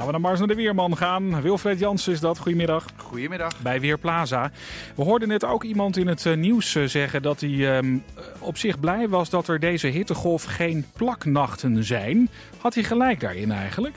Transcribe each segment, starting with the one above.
Laten we dan maar eens naar de weerman gaan. Wilfred Jansen is dat. Goedemiddag. Goedemiddag. Bij Weerplaza. We hoorden net ook iemand in het eh, nieuws eh, zeggen dat hij ehm, op zich blij was dat er deze hittegolf geen plaknachten zijn. Had hij gelijk daarin eigenlijk?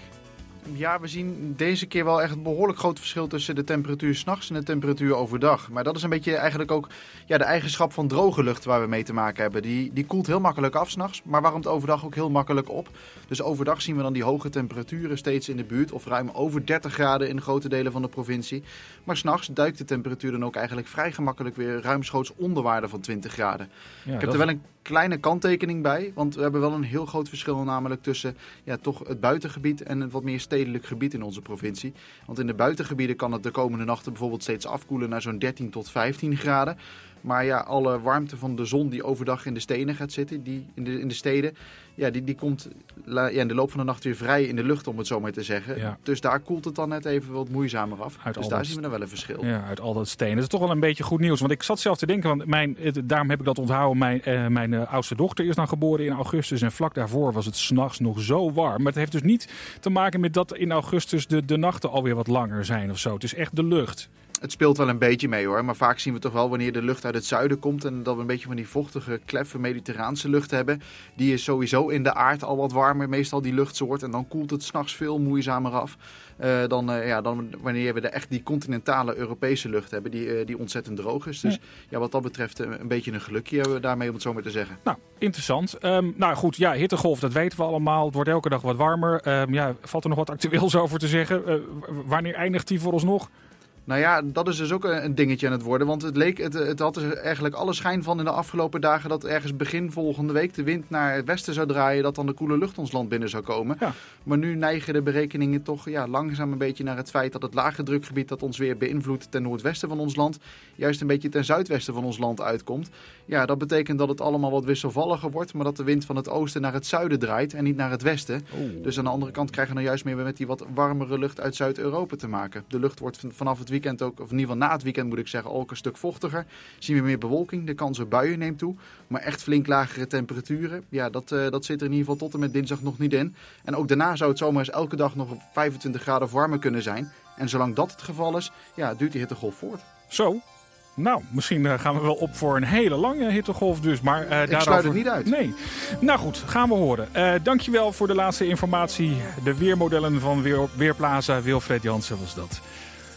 Ja, we zien deze keer wel echt een behoorlijk groot verschil tussen de temperatuur s'nachts en de temperatuur overdag. Maar dat is een beetje eigenlijk ook ja, de eigenschap van droge lucht waar we mee te maken hebben. Die, die koelt heel makkelijk af s'nachts, maar warmt overdag ook heel makkelijk op. Dus overdag zien we dan die hoge temperaturen steeds in de buurt, of ruim over 30 graden in grote delen van de provincie. Maar s'nachts duikt de temperatuur dan ook eigenlijk vrij gemakkelijk weer ruimschoots onder waarde van 20 graden. Ja, Ik heb er wel een kleine kanttekening bij, want we hebben wel een heel groot verschil namelijk tussen ja, toch het buitengebied en het wat meer stedelijk gebied in onze provincie. Want in de buitengebieden kan het de komende nachten bijvoorbeeld steeds afkoelen naar zo'n 13 tot 15 graden. Maar ja, alle warmte van de zon die overdag in de stenen gaat zitten, die in, de, in de steden, ja, die, die komt ja, in de loop van de nacht weer vrij in de lucht, om het zo maar te zeggen. Ja. Dus daar koelt het dan net even wat moeizamer af. Uit dus daar dat- zien we dan wel een verschil. Ja, uit al dat steen. Dat is toch wel een beetje goed nieuws. Want ik zat zelf te denken, want mijn, het- daarom heb ik dat onthouden. Mijn, eh, mijn eh, oudste dochter is dan geboren in augustus. En vlak daarvoor was het s'nachts nog zo warm. Maar het heeft dus niet te maken met dat in augustus de, de nachten alweer wat langer zijn of zo. Het is echt de lucht. Het speelt wel een beetje mee hoor, maar vaak zien we toch wel wanneer de lucht uit het zuiden komt en dat we een beetje van die vochtige, kleffe mediterraanse lucht hebben. Die is sowieso in de aard al wat warmer, meestal die luchtsoort. En dan koelt het s'nachts veel moeizamer af eh, dan, eh, ja, dan wanneer we de, echt die continentale Europese lucht hebben, die, eh, die ontzettend droog is. Dus ja. wat dat betreft een beetje een gelukje hebben we daarmee, om het zo maar te zeggen. Nou, interessant. Ehm, nou goed, ja, hittegolf, dat weten we allemaal. Het wordt elke dag wat warmer. Ehm, ja, valt er nog wat actueels over te zeggen? Wanneer eindigt die voor ons nog? Nou ja, dat is dus ook een dingetje aan het worden. Want het, leek, het, het had er eigenlijk alle schijn van in de afgelopen dagen dat ergens begin volgende week de wind naar het westen zou draaien. Dat dan de koele lucht ons land binnen zou komen. Ja. Maar nu neigen de berekeningen toch ja, langzaam een beetje naar het feit dat het lage drukgebied dat ons weer beïnvloedt ten noordwesten van ons land. Juist een beetje ten zuidwesten van ons land uitkomt. Ja, dat betekent dat het allemaal wat wisselvalliger wordt. Maar dat de wind van het oosten naar het zuiden draait en niet naar het westen. Dus aan de andere kant krijgen we nou juist meer met die wat warmere lucht uit Zuid-Europa te maken. De lucht wordt van- vanaf het weekend ook, of in ieder geval na het weekend moet ik zeggen, ook een stuk vochtiger. Zien we meer bewolking, de kans op buien neemt toe. Maar echt flink lagere temperaturen, ja, dat, eh, dat zit er in ieder geval tot en met dinsdag nog niet in. En ook daarna zou het zomaar eens elke dag nog op 25 graden of warmer kunnen zijn. En zolang dat het geval is, ja, duurt die hittegolf voort. Zo. Nou, misschien eh, gaan we wel op voor een hele lange hittegolf dus. Maar, Ik daarover... sluit het niet uit. Nee. Nou goed, gaan we horen. Eh, dankjewel voor de laatste informatie. De weermodellen van Weer Weerplaza. Wilfred Jansen was dat.